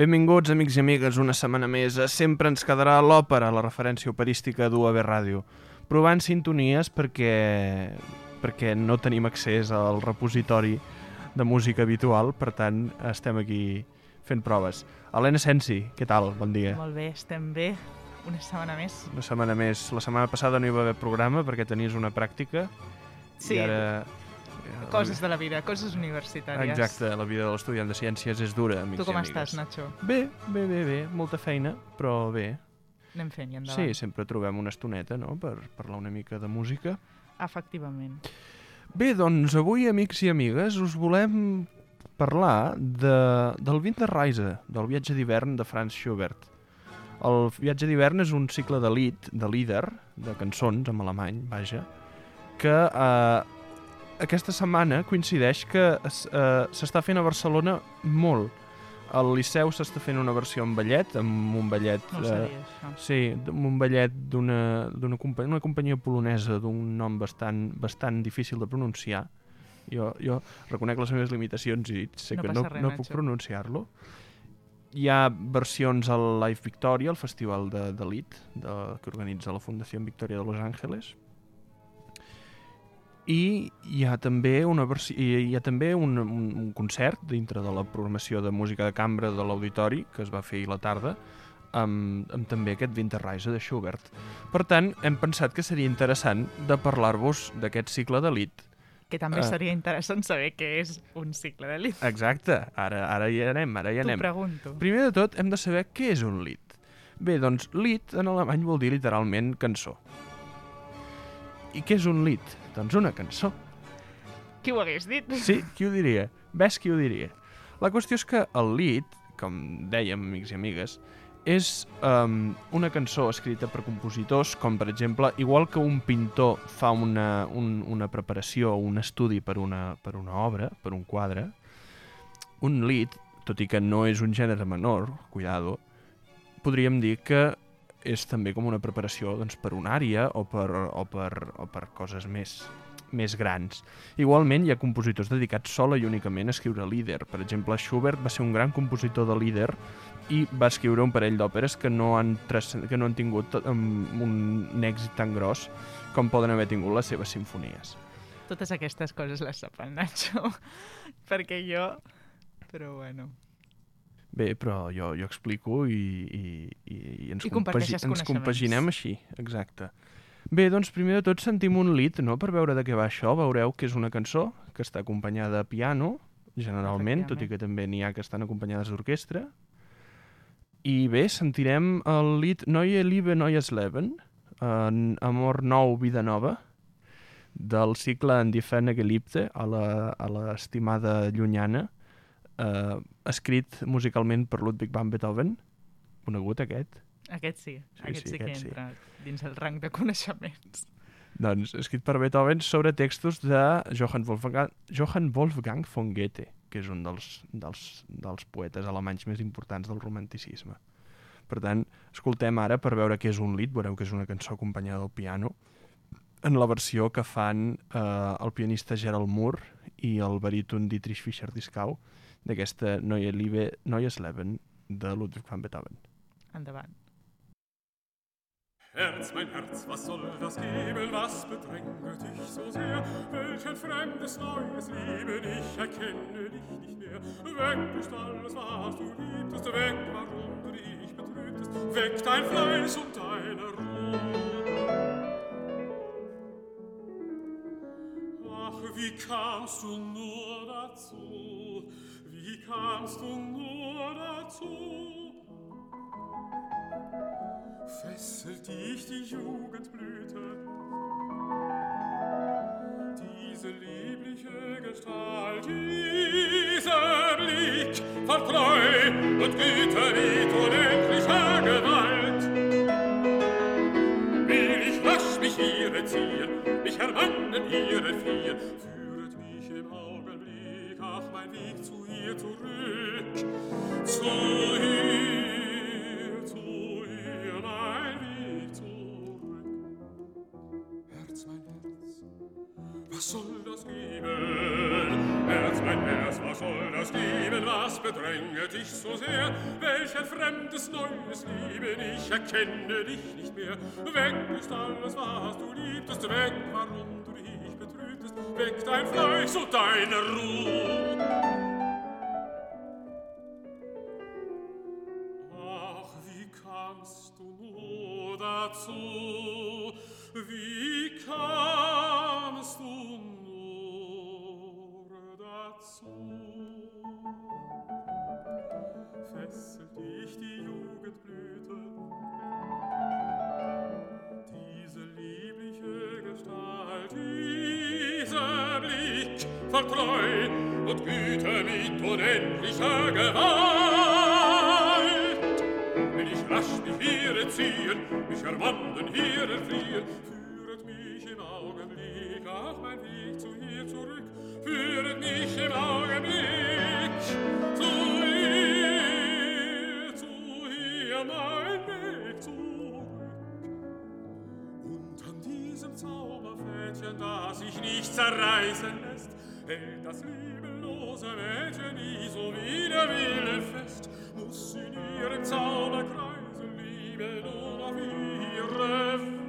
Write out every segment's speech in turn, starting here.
Benvinguts, amics i amigues, una setmana més. Sempre ens quedarà l'òpera, la referència operística d'UAB Ràdio. Provant sintonies perquè, perquè no tenim accés al repositori de música habitual, per tant, estem aquí fent proves. Helena Sensi, què tal? Bon dia. Molt bé, estem bé. Una setmana més. Una setmana més. La setmana passada no hi va haver programa perquè tenies una pràctica Sí, i ara... coses de la vida, coses universitàries. Exacte, la vida de l'estudiant de ciències és dura, amics Tu com i amigues. estàs, Nacho? Bé, bé, bé, bé. Molta feina, però bé. Anem fent i endavant. Sí, sempre trobem una estoneta, no?, per parlar una mica de música. Efectivament. Bé, doncs avui, amics i amigues, us volem parlar de, del Winterreise, del viatge d'hivern de Franz Schubert. El viatge d'hivern és un cicle de Lied, de Lieder, de cançons en alemany, vaja, que eh, aquesta setmana coincideix que es- eh, s'està fent a Barcelona molt. Al Liceu s'està fent una versió en ballet, amb un ballet... No eh, sabia, això. Sí, amb un ballet d'una d'una compa una companyia polonesa d'un nom bastant, bastant difícil de pronunciar. Jo, jo reconec les meves limitacions i sé No que no, res, no puc pronunciar-lo. Hi ha versions al Live Victoria, el festival de, de LIT, de, que organitza la Fundació Victoria de Los Angeles. I hi ha també, una versió, hi ha també un, un, un concert dintre de la programació de música de cambra de l'Auditori, que es va fer ahir la tarda, amb, amb també aquest Winterreise de Schubert. Per tant, hem pensat que seria interessant de parlar-vos d'aquest cicle d'elit. Que també eh. seria interessant saber què és un cicle d'elit. Exacte, ara, ara hi anem, ara hi T'ho anem. pregunto. Primer de tot, hem de saber què és un Lied. Bé, doncs, Lied en alemany vol dir literalment cançó. I què és un Lied? Doncs una cançó. Qui ho hagués dit? Sí, qui ho diria? Ves qui ho diria? La qüestió és que el Lied, com dèiem, amics i amigues, és um, una cançó escrita per compositors, com per exemple, igual que un pintor fa una, un, una preparació o un estudi per una, per una obra, per un quadre, un Lied, tot i que no és un gènere menor, cuidado, podríem dir que és també com una preparació doncs, per una àrea o per, o per, o per coses més, més grans. Igualment, hi ha compositors dedicats sola i únicament a escriure líder. Per exemple, Schubert va ser un gran compositor de líder i va escriure un parell d'òperes que no han, que no han tingut um, un èxit tan gros com poden haver tingut les seves sinfonies. Totes aquestes coses les sap el Nacho. Perquè jo... Però bueno. Bé, però jo, jo explico i, i, i, i ens, I comparteixes ens compaginem així, exacte. Bé, doncs primer de tot sentim un lit, no?, per veure de què va això. Veureu que és una cançó que està acompanyada a piano, generalment, tot i que també n'hi ha que estan acompanyades d'orquestra. I bé, sentirem el lit Neue Liebe Neues Leben, en Amor Nou, Vida Nova, del cicle En die Ferne Geliebte, a la- a l'estimada llunyana, eh, escrit musicalment per Ludwig van Beethoven, conegut aquest. Aquest sí, Sí, aquest sí, sí, que aquest sí. entra dins el rang de coneixements. Doncs escrit per Beethoven sobre textos de Johann Wolfgang, Johann Wolfgang von Goethe, que és un dels, dels, dels poetes alemanys més importants del romanticisme. Per tant, escoltem ara per veure què és un lit, veureu que és una cançó acompanyada del piano, en la versió que fan eh, el pianista Gerald Moore i el baríton Dietrich Fischer-Dieskau d'aquesta Neue Liebe, Neues Leben de Ludwig van Beethoven. Endavant. Herz, mein Herz, was soll das geben, was bedrängt dich so sehr? Welch ein fremdes, neues Leben, ich erkenne dich nicht mehr. Weg ist alles, was du liebtest, weg, warum du dich betrübtest, weg dein Fleiß und deine Ruhe. Ach, wie kamst du nur dazu? Wie kamst du nur dazu? Fesselt dich die Jugendblüte, diese liebliche Gestalt, dieser Blick voll Treu und Güte mit unendlicher Gewalt. Will ich rasch mich ihre ziehen, mich ermannen ihre im brach mein Weg zu ihr zurück. Zu ihr, zu ihr mein Weg zurück. Herz, mein Herz, was soll das geben? Herz, mein Herz, was soll das geben? Was bedränge dich so sehr? Welch ein fremdes, neues Leben, ich erkenne dich nicht mehr. Weg ist alles, was du liebtest, weg, warum weg dein Fleisch und deine Ruh. Ach, wie kamst du nur dazu? Wie kamst du nur dazu? Blick voll Treu und Güte mit unendlicher Gewalt. Will ich rasch mich hier entziehen, mich erwanden hier entfliehen, führet mich im Augenblick auf mein Weg zu ihr zurück, führet mich im Augenblick zu ihr, zu ihr mein Weg zurück. Und an diesem Zauberfädchen, das sich nicht zerreißen lässt, hält das liebelose Mädchen nie so wider wille fest, muss in ihrem Zauber kreisen, Liebe nur auf ihre Weise.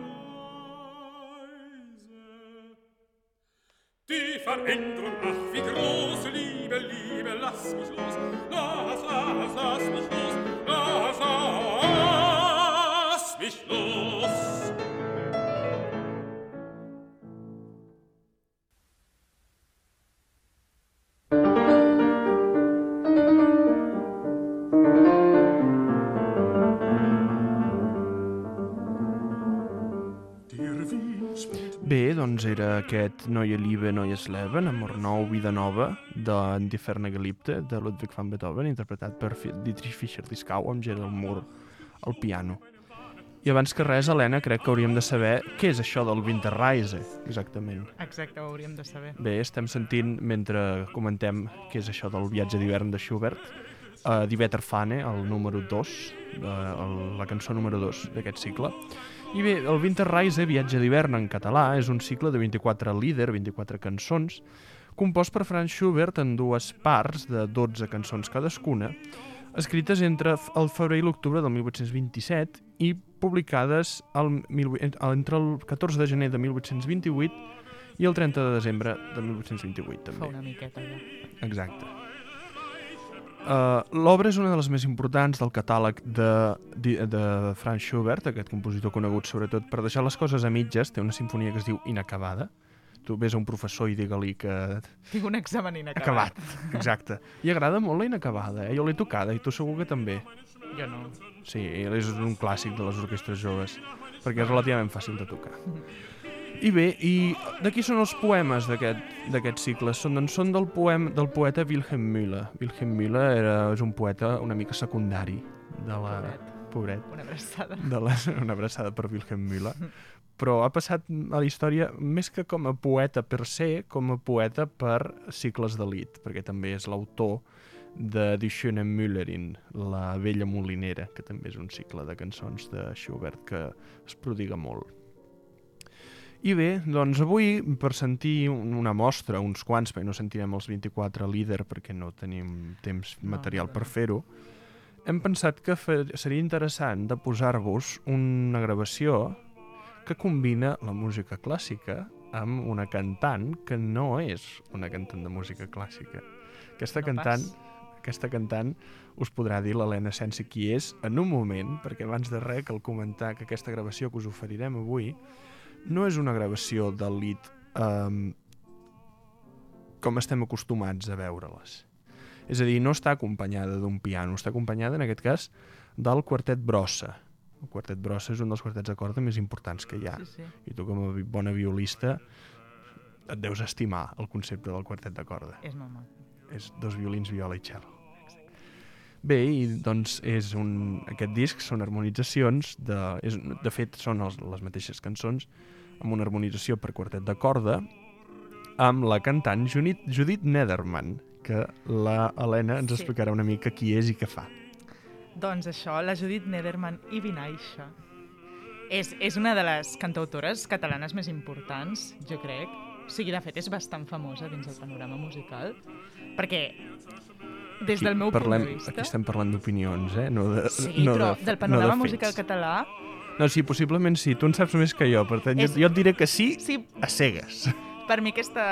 Die Veränderung, ach wie groß, Liebe, Liebe, lass mich los, lass, lass, lass mich los, doncs era aquest Neue Liebe, Neues Leben, Amor Nou, Vida Nova, Ferne Geliebte, de Ludwig van Beethoven, interpretat per Dietrich Fischer-Dieskau amb Gerald Moore al piano. I abans que res, Helena, crec que hauríem de saber què és això del Winterreise, exactament. Exacte, ho hauríem de saber. Bé, estem sentint, mentre comentem què és això del viatge d'hivern de Schubert, uh, Die Wetterfahne, el número 2, uh, el, la cançó número 2 d'aquest cicle. I bé, el Winterreise, viatge d'hivern en català, és un cicle de 24 líder, 24 cançons, compost per Franz Schubert en dues parts de 12 cançons cadascuna, escrites entre el febrer i l'octubre del 1827 i publicades el, entre el 14 de gener de 1828 i el 30 de desembre de 1828 Fa també. una miqueta ja. Exacte. Uh, L'obra és una de les més importants del catàleg de, de, de Franz Schubert, aquest compositor conegut sobretot per deixar les coses a mitges, té una sinfonia que es diu Inacabada. Tu ves a un professor i digue-li que... Tinc un examen inacabat. Acabat, exacte. I agrada molt la Inacabada, eh? Jo l'he tocada i tu segur que també. Jo no. Sí, és un clàssic de les orquestres joves, perquè és relativament fàcil de tocar. I bé, i de qui són els poemes d'aquest cicle? Són, doncs, són del, poem, del poeta Wilhelm Müller. Wilhelm Müller era, és un poeta una mica secundari de la... Pobret. Pobret. Una abraçada. De la, una abraçada per Wilhelm Müller. Però ha passat a la història més que com a poeta per se, com a poeta per cicles d'elit, perquè també és l'autor de Die Schöne Müllerin, la vella molinera, que també és un cicle de cançons de Schubert que es prodiga molt. I bé, doncs avui, per sentir un- una mostra, uns quants, perquè no sentirem els 24 líder perquè no tenim temps material per fer-ho, hem pensat que seria interessant de posar-vos una gravació que combina la música clàssica amb una cantant que no és una cantant de música clàssica. Aquesta No cantant pas. aquesta cantant us podrà dir l'Helena Sensi qui és en un moment, perquè abans de res cal comentar que aquesta gravació que us oferirem avui no és una gravació del lit um, com estem acostumats a veure-les. És a dir, no està acompanyada d'un piano, està acompanyada, en aquest cas, del quartet brossa. El quartet brossa és un dels quartets de corda més importants que hi ha. Sí, sí. I tu, com a bona violista, et deus estimar el concepte del quartet de corda És molt maco. és dos violins, viola i cello. Bé, i doncs és un, aquest disc són harmonitzacions, de, és, de fet són els, les mateixes cançons, amb una harmonització per quartet de corda, amb la cantant Judit, Judit Nederman, que la Helena ens Sí. explicarà una mica qui és i què fa. Doncs això, la Judit Nederman i Vinaixa. És, és una de les cantautores catalanes més importants, jo crec. O sigui, de fet, és bastant famosa dins el panorama musical, perquè Des del meu parlem, punt de vista... Aquí estem parlant d'opinions, eh? No de, Sí, no però de, del no panorama de musical català... No, sí, possiblement sí. Tu en saps més que jo, per tant, És- jo, jo et diré que sí Sí, a cegues. per mi aquesta,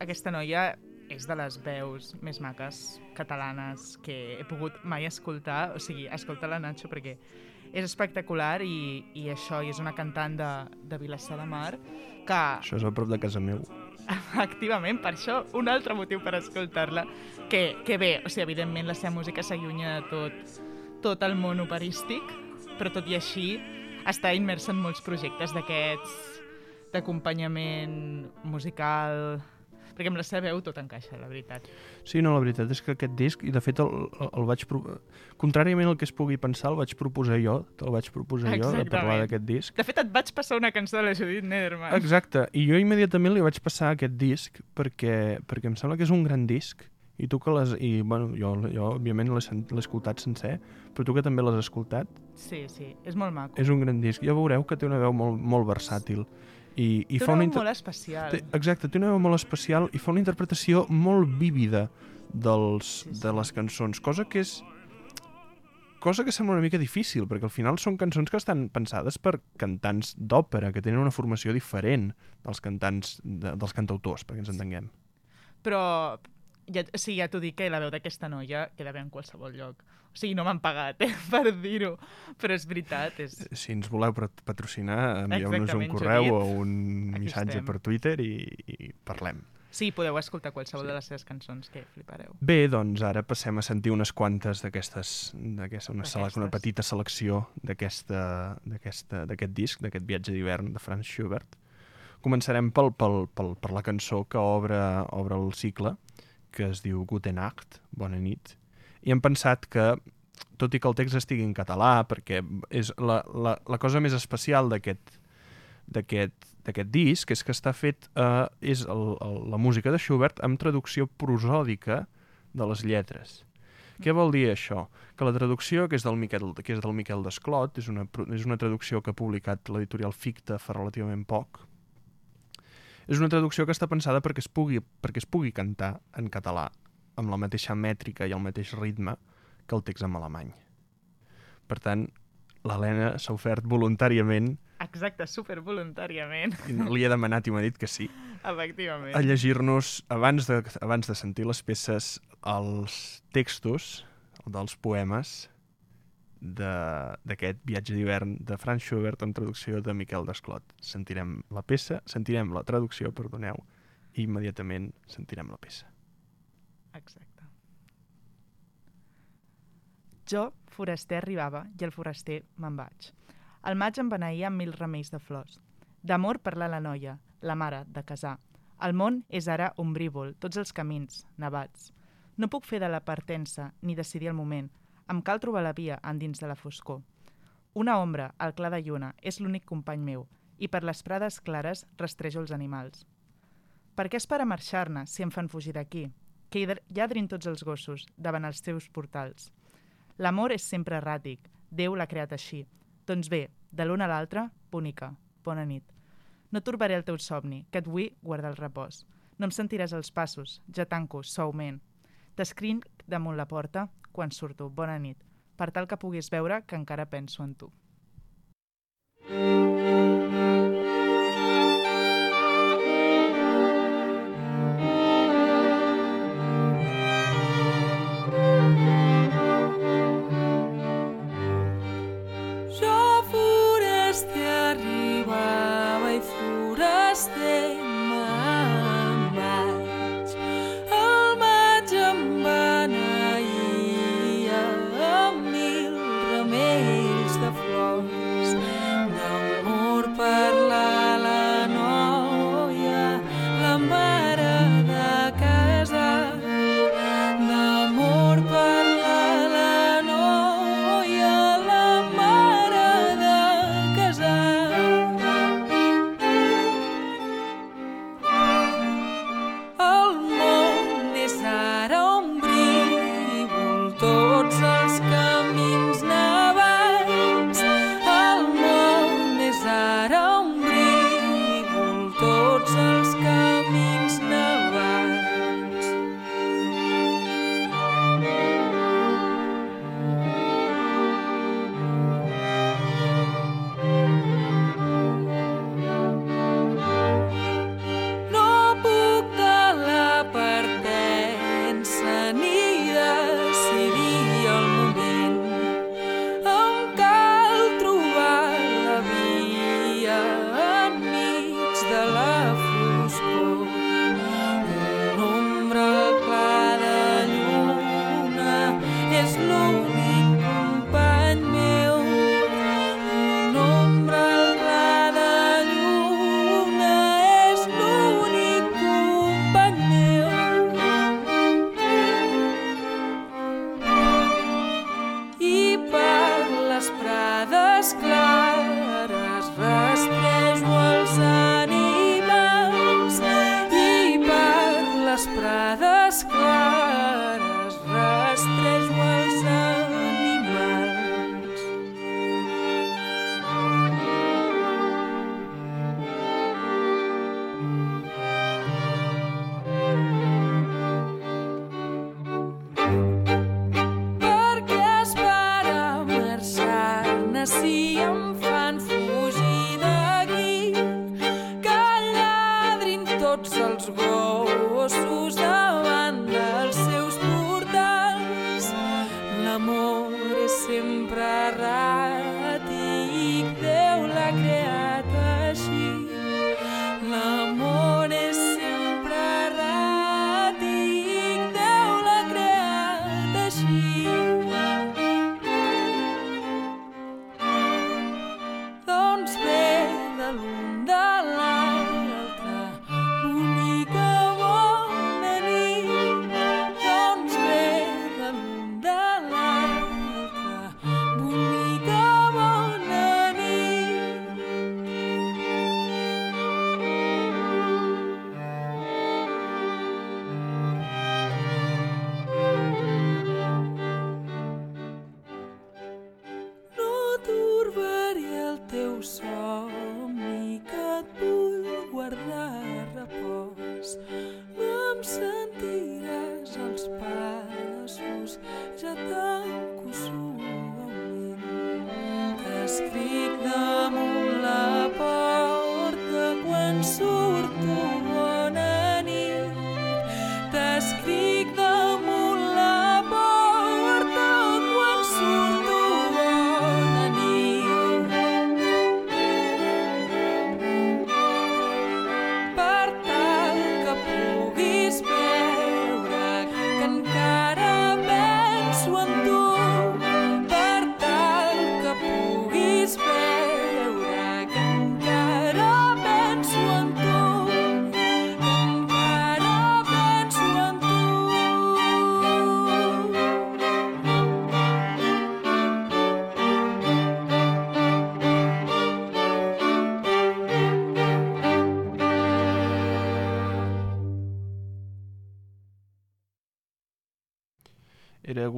aquesta noia és de les veus més maques catalanes que he pogut mai escoltar. O sigui, escolta la Nacho perquè és espectacular i, i això, i és una cantant de, de Vilassar de Mar que, Això és a prop de casa meu. efectivament, per això, un altre motiu per escoltar-la, que, que bé, o sigui, evidentment la seva música s'allunya de tot, tot el món operístic, però tot i així està immersa en molts projectes d'aquests d'acompanyament musical perquè amb la seva veu tot encaixa, la veritat. Sí, no, la veritat és que aquest disc, i de fet el, el, el vaig... Pro... Contràriament al que es pugui pensar, el vaig proposar jo, te'l vaig proposar jo, de parlar Exactament. d'aquest disc. De fet, et vaig passar una cançó de la Judith Nederman. Exacte, i jo immediatament li vaig passar aquest disc perquè, perquè em sembla que és un gran disc i tu que l'has... I, bueno, jo, jo òbviament l'he escoltat sencer, però tu que també l'has escoltat, Sí, sí, és molt maco. és un gran disc. Ja veureu que té una veu molt, molt versàtil. I, i Té fa una una inter... molt especial. té, exacte, té una veu molt especial i fa una interpretació molt vívida dels, Sí, sí. de les cançons, cosa que és cosa que sembla una mica difícil, perquè al final són cançons que estan pensades per cantants d'òpera, que tenen una formació diferent dels cantants, de, dels cantautors, perquè ens entenguem. Però ja, sigui, ja t'ho dic que la veu d'aquesta noia queda bé en qualsevol lloc. O sigui, no m'han pagat, eh, per dir-ho, però és veritat, és... Si ens voleu pat- patrocinar, envieu-nos un correu Judit. o un Aquí missatge estem. per Twitter i, i parlem. Sí, podeu escoltar qualsevol sí. de les seves cançons, que flipareu. Bé, doncs ara passem a sentir unes quantes d'aquestes, una, sele- una petita selecció d'aquest disc, d'aquest viatge d'hivern de Franz Schubert. Començarem pel, pel, pel, per la cançó que obre, obre el cicle, que es diu Gute Nacht, Bona nit, i hem pensat que, tot i que el text estigui en català, perquè és la, la, la cosa més especial d'aquest d'aquest disc és que està fet eh, és el, el, la música de Schubert amb traducció prosòdica de les lletres. Què vol dir això? Que la traducció, que és del Miquel, que és del Miquel Desclot, és una, és una traducció que ha publicat l'editorial Ficta fa relativament poc, és una traducció que està pensada perquè es pugui, perquè es pugui cantar en català amb la mateixa mètrica i el mateix ritme que el text en alemany. Per tant, l'Helena s'ha ofert voluntàriament, Exacte, super voluntàriament, i li he demanat i m'ha dit que sí, efectivament. a llegir-nos, abans de, abans de sentir les peces, els textos dels poemes d'aquest viatge d'hivern de Franz Schubert en traducció de Miquel Desclot. Sentirem la peça, sentirem la traducció, perdoneu, i immediatament sentirem la peça. Exacte. Jo, foraster, arribava i el foraster me'n vaig. El maig em beneïa amb mil remeis de flors. D'amor parlar la noia, la mare, de casar. El món és ara ombrívol, tots els camins, nevats. No puc fer de la partença, ni decidir el moment. Em cal trobar la via endins de la foscor. Una ombra, al clar de lluna, és l'únic company meu, i per les prades clares rastrejo els animals. Per què espera marxar-ne si em fan fugir d'aquí? Que hi lladrin tots els gossos davant els teus portals. L'amor és sempre erràtic, Déu l'ha creat així. Doncs bé, de l'un a l'altre, bonica, bona nit. No turbaré el teu somni, que et vull guardar el repòs. No em sentiràs els passos, ja tanco, suaument. T'escrinc damunt la porta quan surto, bona nit, per tal que puguis veure que encara penso en tu. Jo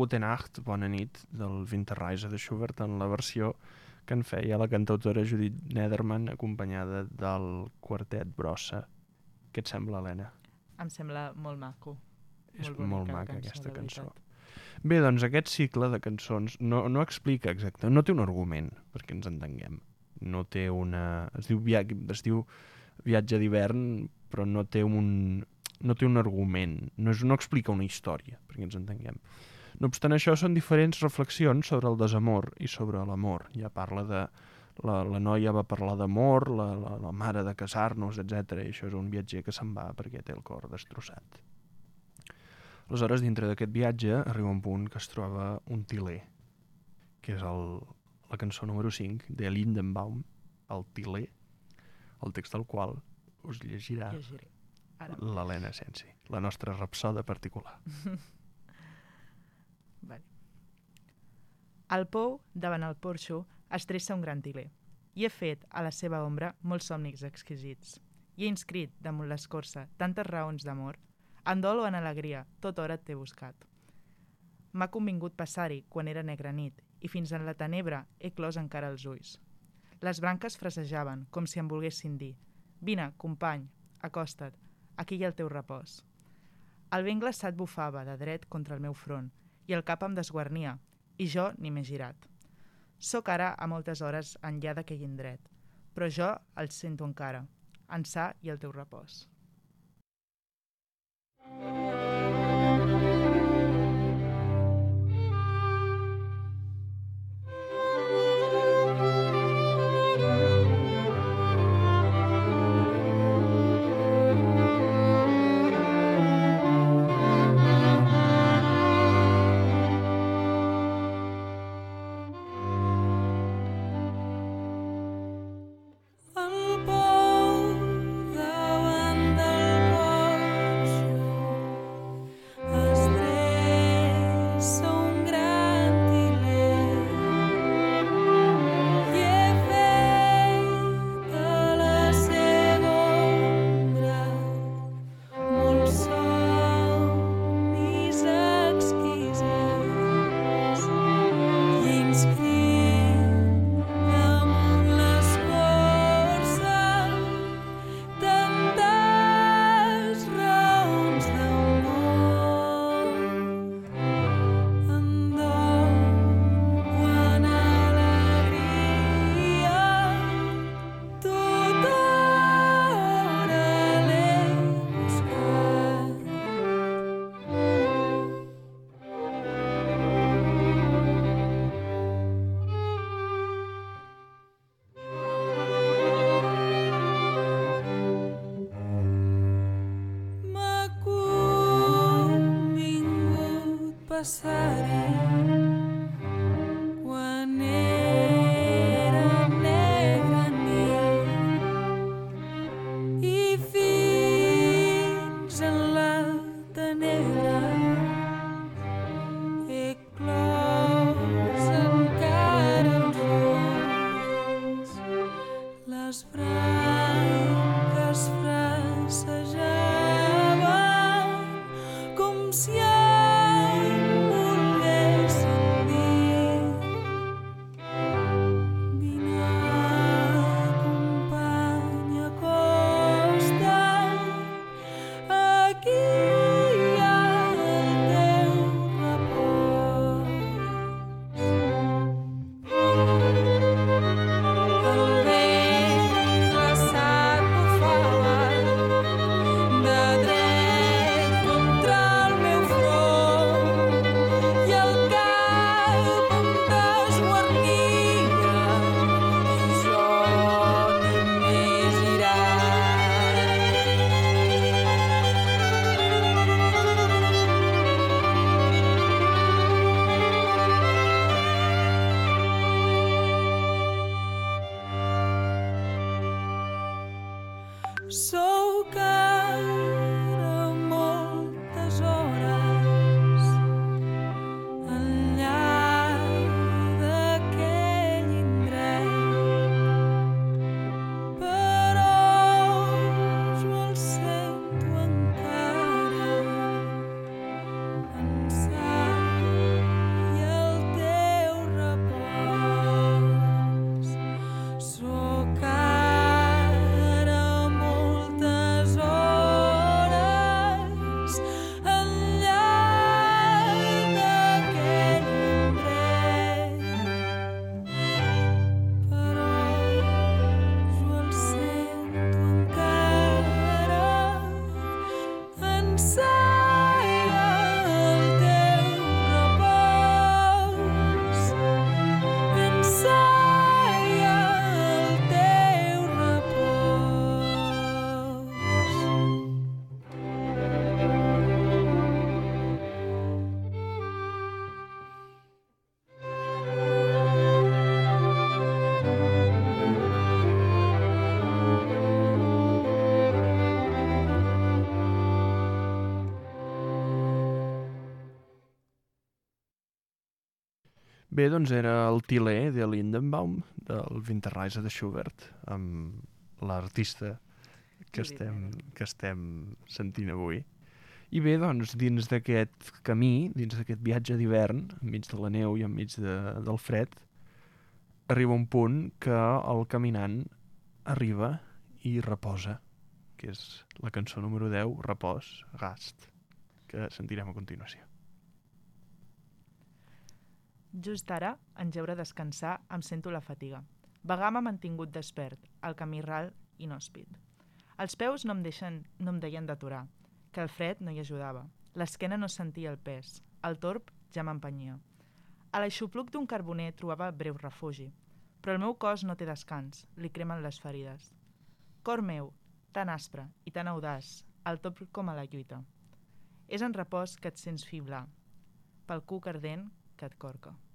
Gute Nacht, Bona nit, del Winterreise de Schubert en la versió que en feia la cantautora Judith Nederman acompanyada del quartet Brossa. Què et sembla, Helena? Em sembla molt maco. És molt la maca cançó, aquesta cançó. Bé, doncs aquest cicle de cançons no, no explica exacte, no té un argument, perquè ens entenguem. No té una... Es diu, via... es diu viatge d'hivern, però no té un, no té un argument, no, és, no explica una història, perquè ens entenguem. No obstant això, són diferents reflexions sobre el desamor i sobre l'amor. Ja parla de... La, la noia va parlar d'amor, la, la, la mare de casar-nos, etc. I això és un viatger que se'n va perquè té el cor destrossat. Aleshores, dintre d'aquest viatge, arriba un punt que es troba un tiler, que és el, la cançó número 5 de Lindenbaum, el tiler, el text del qual us llegirà l'Helena Sensi, la nostra rapsoda particular. Al pou, davant el porxo, es tressa un gran tiler. I he fet, a la seva ombra, molts somnis exquisits. I he inscrit, damunt l'escorça, tantes raons d'amor. En dol o en alegria, tota hora t'he buscat. M'ha convingut passar-hi quan era negra nit i fins en la tenebra he clos encara els ulls. Les branques frasejaven, com si em volguessin dir «Vine, company, acosta't, aquí hi ha el teu repòs». El vent glaçat bufava de dret contra el meu front i el cap em desguarnia, i jo ni m'he girat. Soc ara a moltes hores enllà d'aquell indret, però jo el sento encara, ençà i el teu repòs. El pou love. Bé, doncs era el Tilé de Lindenbaum, del Winterreise de Schubert, amb l'artista que estem, Butler. que estem sentint avui. I bé, doncs, dins d'aquest camí, dins d'aquest viatge d'hivern, enmig de la neu i enmig de, del fred, arriba un punt que el caminant arriba i reposa, que és la cançó número 10, Repòs, Gast, que sentirem a continuació. Just ara, en geure descansar, em sento la fatiga. Vagar m'ha mantingut despert, el camí ral inhòspit. Els peus no em, deixen, no em deien d'aturar, que el fred no hi ajudava. L'esquena no sentia el pes, el torb ja m'empenyia. A l'aixopluc d'un carboner trobava breu refugi, però el meu cos no té descans, li cremen les ferides. Cor meu, tan aspre i tan audaç, al top com a la lluita. És en repòs que et sents fiblar, pel cuc ardent que et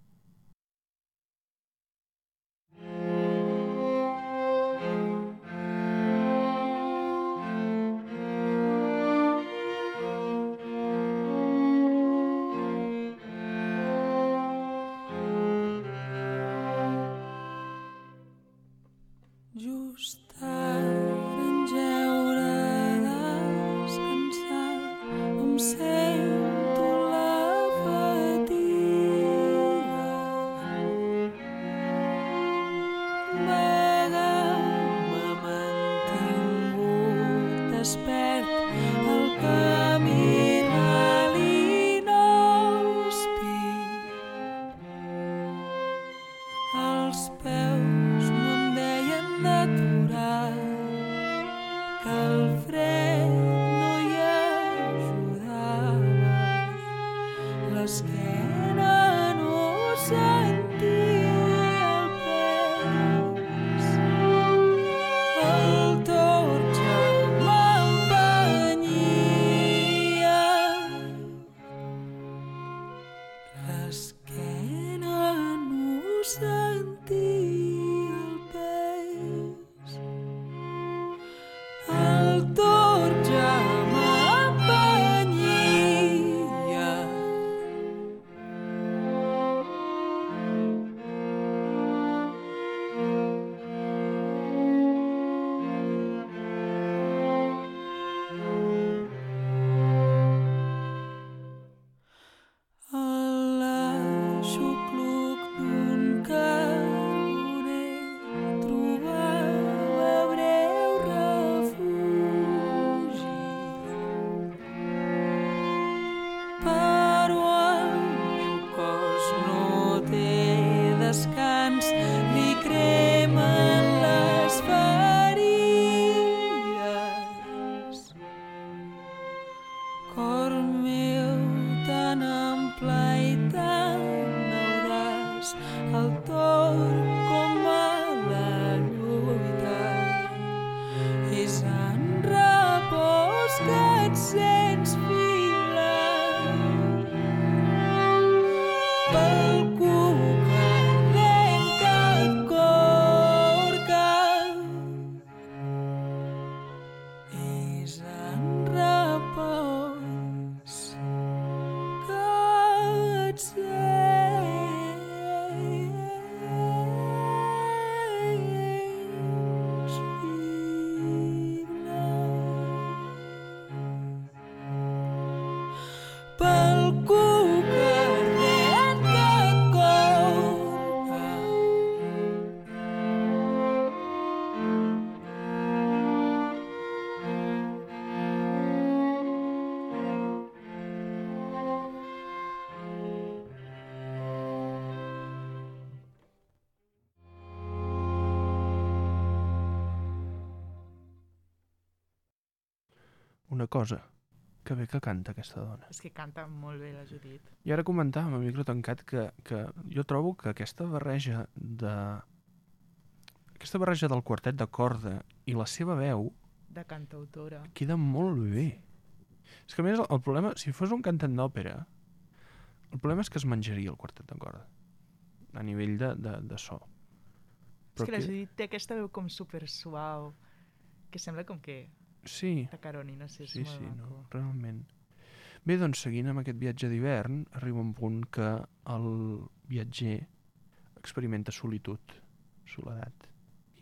cosa. Que bé que canta aquesta dona. És que canta molt bé la Judit. I ara comentàvem a micro tancat que, que jo trobo que aquesta barreja de... Aquesta barreja del quartet de corda i la seva veu De cantautora. queda molt bé. És que a més el, el problema, si fos un cantant d'òpera, el problema és que es menjaria el quartet de corda a nivell de, de, de so. és que la Judit té aquesta veu com super suau, que sembla com que Sí, t'acaroni, no sé, és sí, molt sí, no, maco. realment. Bé, doncs seguint amb aquest viatge d'hivern, arriba un punt que el viatger experimenta solitud, soledat,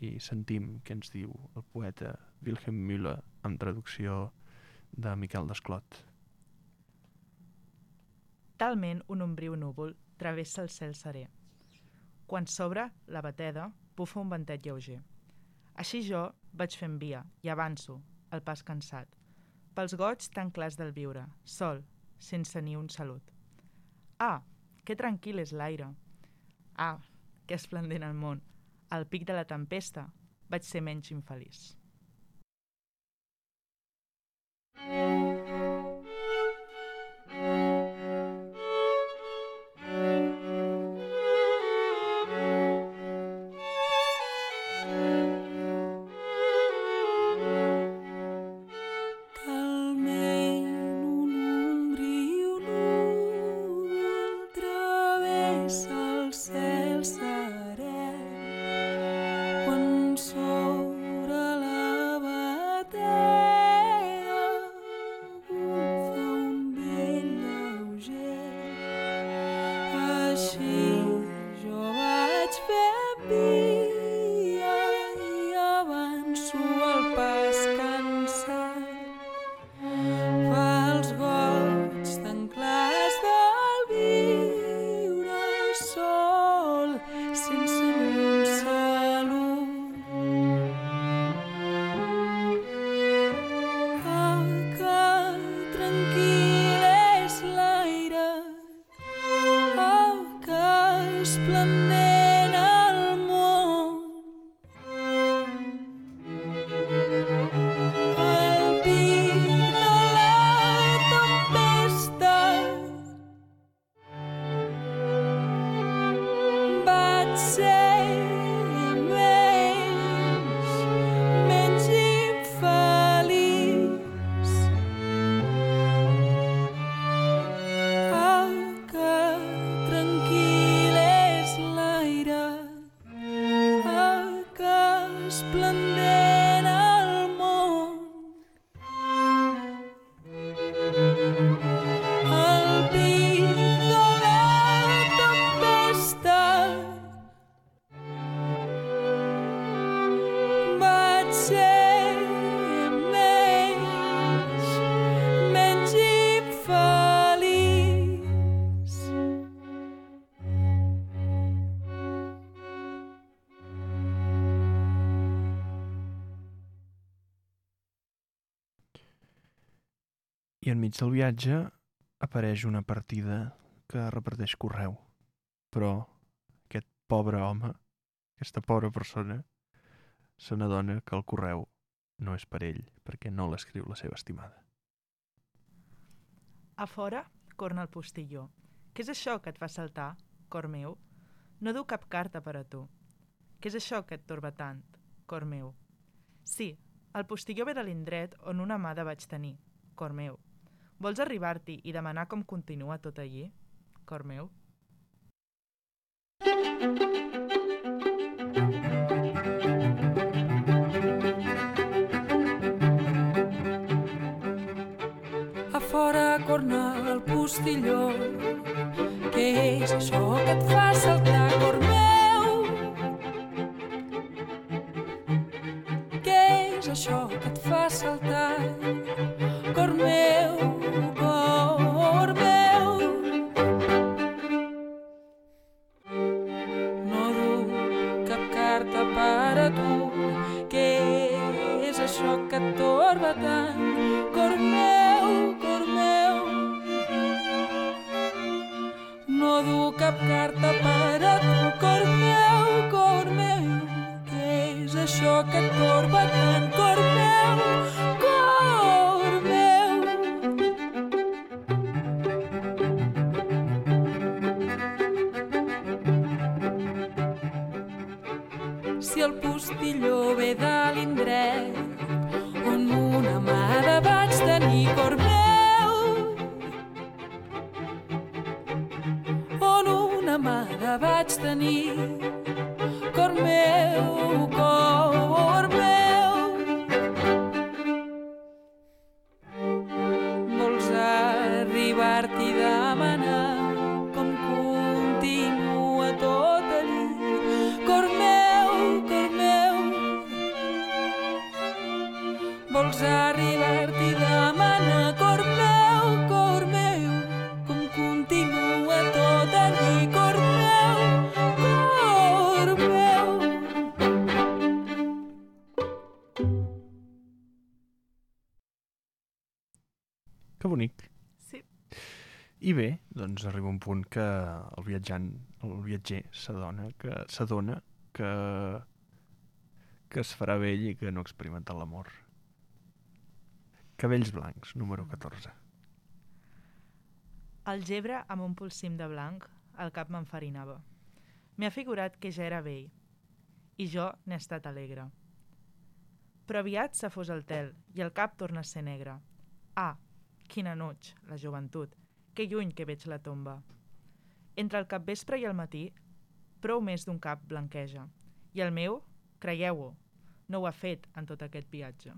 i sentim què ens diu el poeta Wilhelm Müller amb traducció de Miquel Desclot. Talment un ombriu núvol travessa el cel serè. Quan s'obre la bateda, bufa un ventet lleuger. Així jo vaig fent via i avanço, el pas cansat, pels goig tan clars del viure, sol, sense ni un salut. Ah, que tranquil és l'aire. Ah, que esplendent el món. Al pic de la tempesta vaig ser menys infeliç. Talment I enmig del viatge apareix una partida que reparteix correu. Però aquest pobre home, aquesta pobra persona, se n'adona que el correu no és per ell, perquè no l'escriu la seva estimada. A fora corna el postilló. Què és això que et fa saltar, cor meu? No du cap carta per a tu. Què és això que et torba tant, cor meu? Sí, el postilló ve de l'indret on una amada vaig tenir, cor meu. Vols arribar-t'hi i demanar com continua tot allí, cor meu? A fora corna el postilló. Què és això que et fa saltar, cor meu? Què és això que et fa saltar, doncs arriba un punt que el viatjant, el viatger s'adona que s'adona que que es farà vell i que no ha experimentat l'amor. Cabells blancs, número 14. Al gebre amb un polsim de blanc, el cap m'enfarinava. M'hi ha figurat que ja era vell, i jo n'he estat alegre. Però aviat se fos el tel i el cap torna a ser negre. Ah, quina noig, la joventut, que lluny que veig la tomba. Entre el capvespre i el matí, prou més d'un cap blanqueja. I el meu, creieu-ho, no ho ha fet en tot aquest viatge.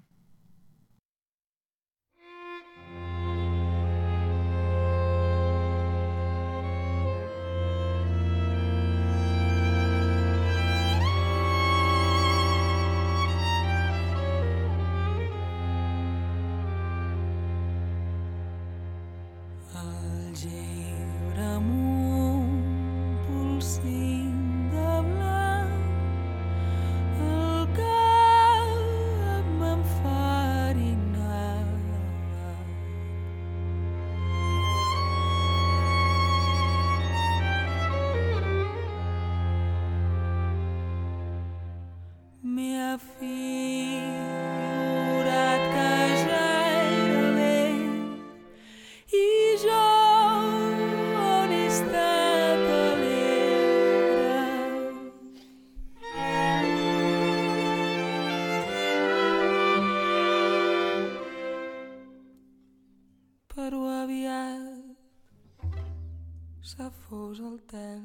Se fos el tel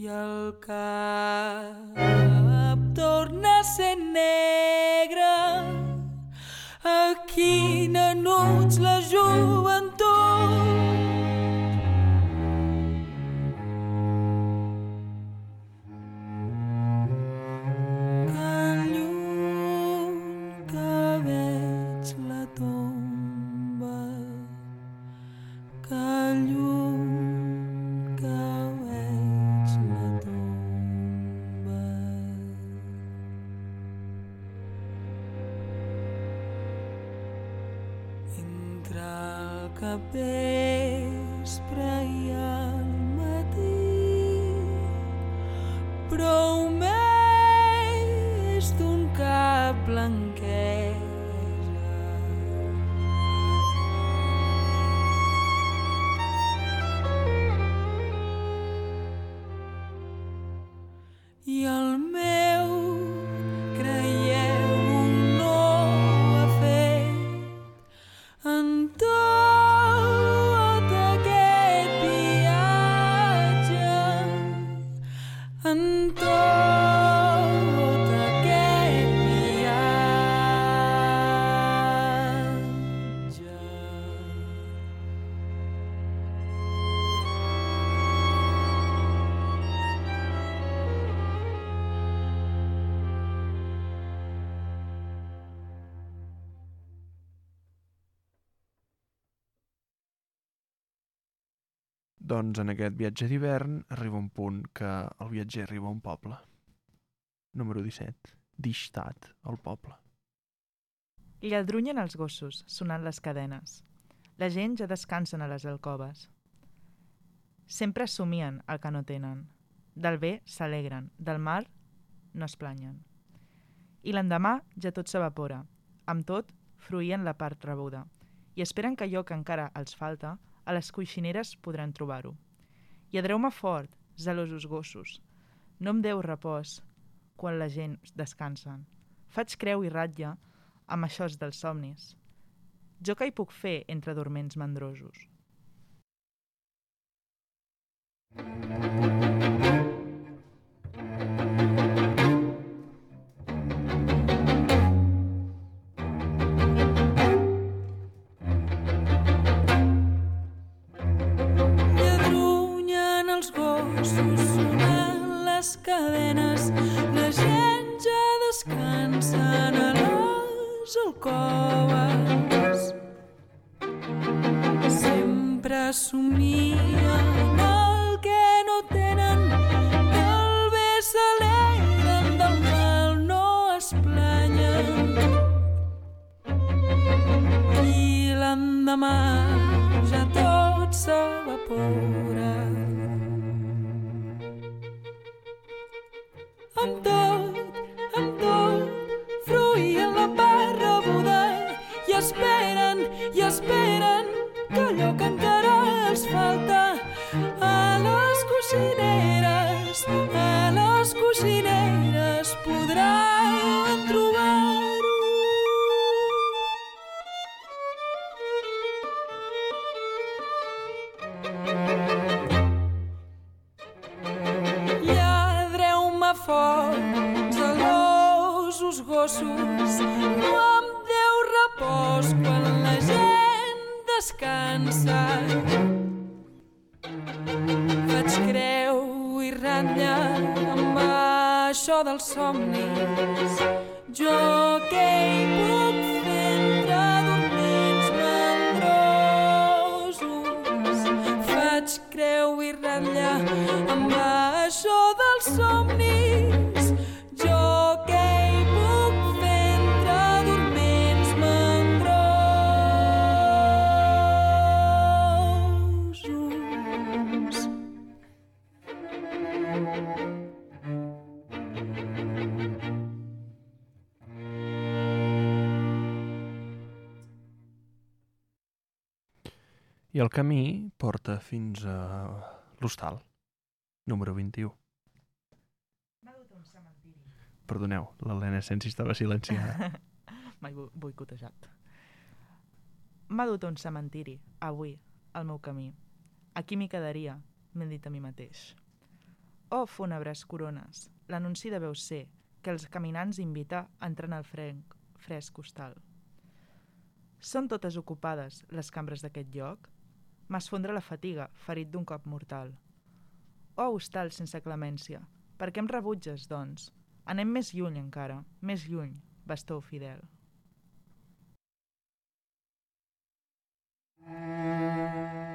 i el cap prou més d'un cap blanqueja Doncs en aquest viatge d'hivern arriba un punt que el viatger arriba a un poble. Número 17. Dixtat, el poble. Lladrunyen els gossos, sonant les cadenes. La gent ja descansen a les alcoves. Sempre somien el que no tenen. Del bé s'alegren, del mal no es planyen. I l'endemà ja tot s'evapora. Amb tot, fruïen la part rebuda i esperen que allò que encara els falta a les coixineres podran trobar-ho. Lladreu-me fort, zelosos gossos. No em deu repòs quan la gent descansen. Faig creu i ratlla amb això dels somnis. Jo què hi puc fer entre dorments mandrosos? Lladrunyen dels somnis. Jo què hi puc fer entre dorments mandrosos? Faig creu i ratlla I el camí porta fins a l'hostal, número 21. M'ha dut a un cementiri. Perdoneu, l'Helena Sensi estava silenciada. M'he bo- boicotejat. M'ha dut a un cementiri, avui, al meu camí. Aquí m'hi quedaria, m'he dit a mi mateix. Oh, fúnebres corones, l'anunci deveu ser que els caminants invita a entrar en el fresc, fresc hostal. Són totes ocupades, les cambres d'aquest lloc? M'esfondra la fatiga, ferit d'un cop mortal. Oh, hostal sense clemència, per què em rebutges, doncs? Anem més lluny encara, més lluny, bastó fidel. M'ha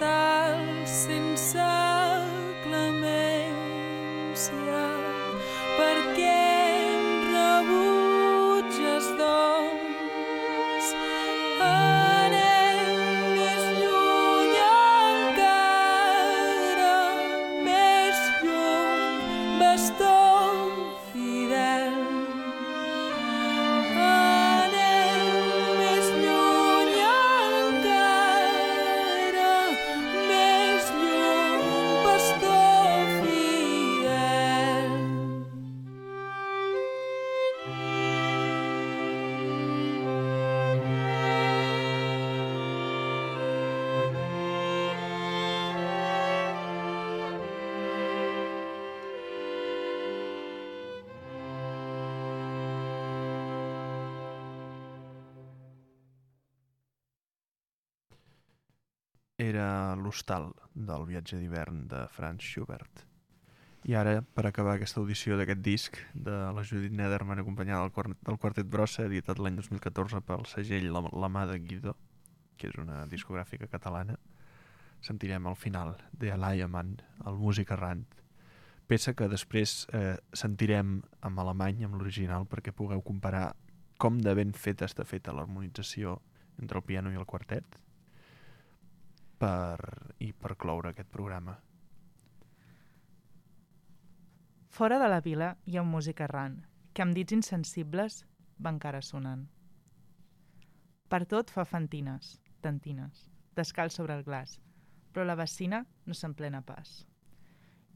dalsins sögla meins já l'hostal del viatge d'hivern de Franz Schubert. I ara, per acabar aquesta audició d'aquest disc de la Judith Nederman acompanyada del, quart, del Quartet Brossa, editat l'any 2014 pel segell La, la mà de Guido, que és una discogràfica catalana, sentirem al final de Alayaman, el músic errant, peça que després eh, sentirem en alemany, amb l'original, perquè pugueu comparar com de ben feta està feta l'harmonització entre el piano i el quartet per, i per cloure aquest programa. Fora de la vila hi ha un músic errant, que amb dits insensibles va encara sonant. Per tot fa fantines, tantines, descalç sobre el glaç, però la vecina no s'emplena pas.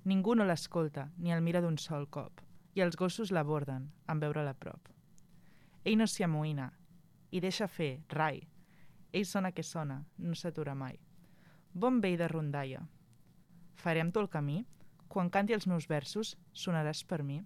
Ningú no l'escolta ni el mira d'un sol cop, i els gossos l'aborden en veure-la prop. Ell no s'hi amoïna i deixa fer, rai. Ell sona que sona, no s'atura mai. Bon vell de rondalla. Farem tot el camí? Quan canti els meus versos, sonaràs per mi?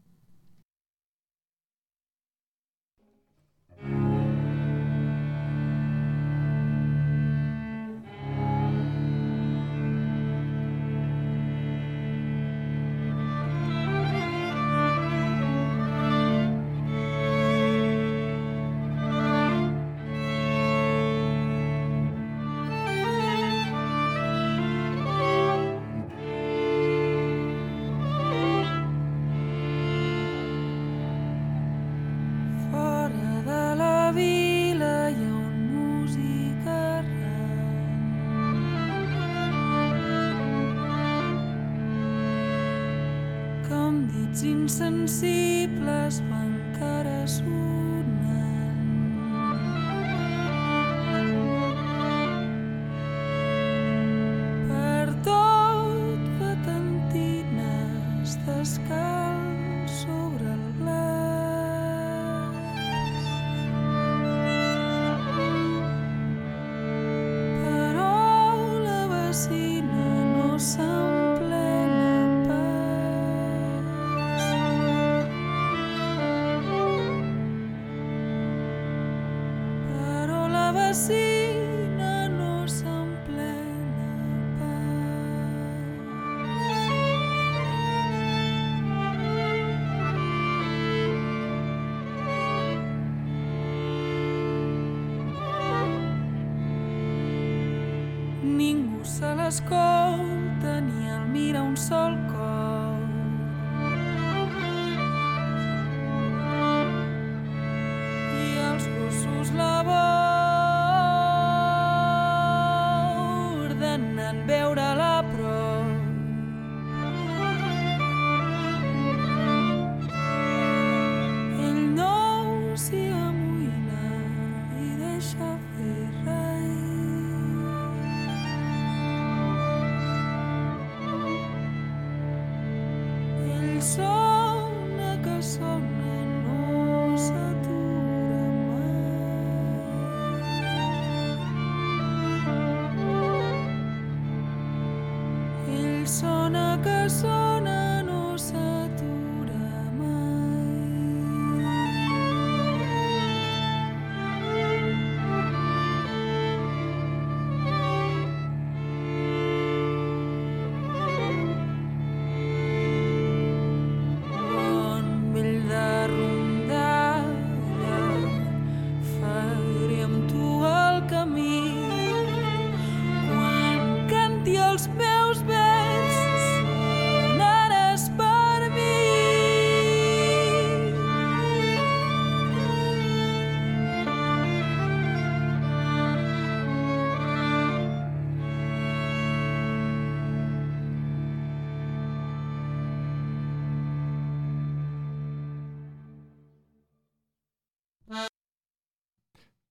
Se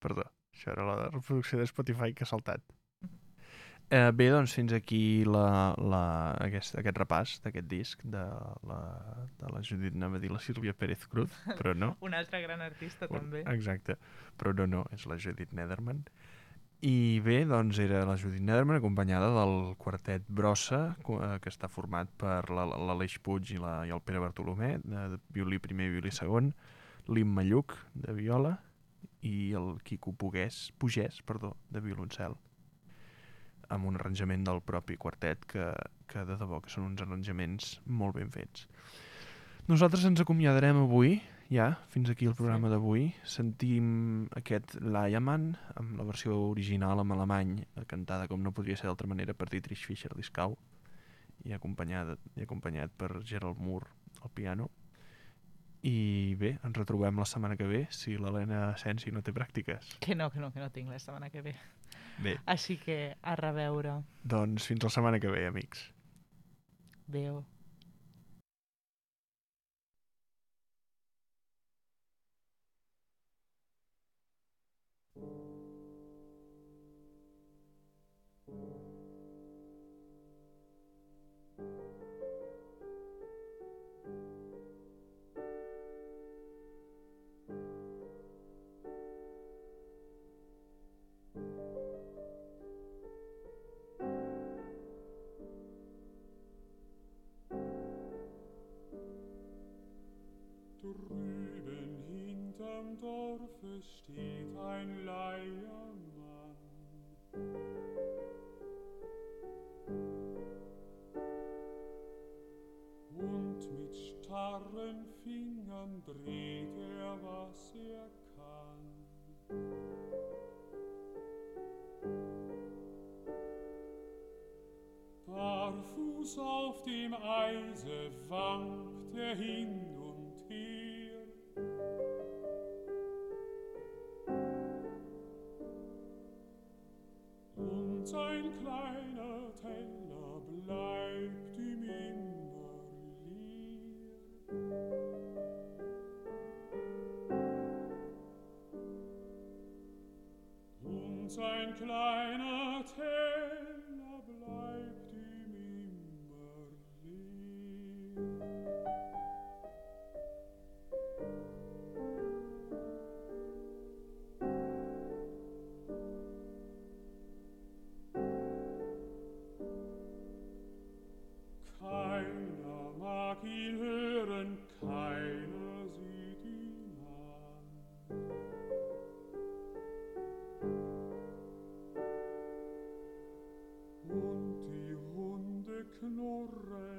Perdó, això era la reproducció de Spotify que ha saltat. Eh, bé, doncs fins aquí la, la, aquest, aquest repàs d'aquest disc de la, de la Judit, anava a dir la Sílvia Pérez Cruz, però no. Un altre gran artista, també. Exacte, però no, no, és la Judit Nederman. I bé, doncs era la Judit Nederman acompanyada del quartet Brossa, eh, que està format per la- l'Aleix Puig i, la, i el Pere Bartolomé, de, de violí primer i violí segon, l'Imma Lluc, de viola, i el Quico Pugués, Pugès, perdó, de violoncel amb un arranjament del propi quartet que, que de debò que són uns arranjaments molt ben fets. Nosaltres ens acomiadarem avui, ja, fins aquí el programa d'avui. Sentim aquest Liaman, amb la versió original en alemany, cantada com no podria ser d'altra manera per Dietrich Fischer-Dieskau i acompanyada i acompanyat per Gerald Moore al piano. I bé, ens retrobem la setmana que ve si l'Helena Sensi no té pràctiques. Que no, que no, que no tinc la setmana que ve. Bé, Així que a reveure. doncs fins la setmana que ve, amics. Adéu. Drüben gar verstehen. Klein. knorre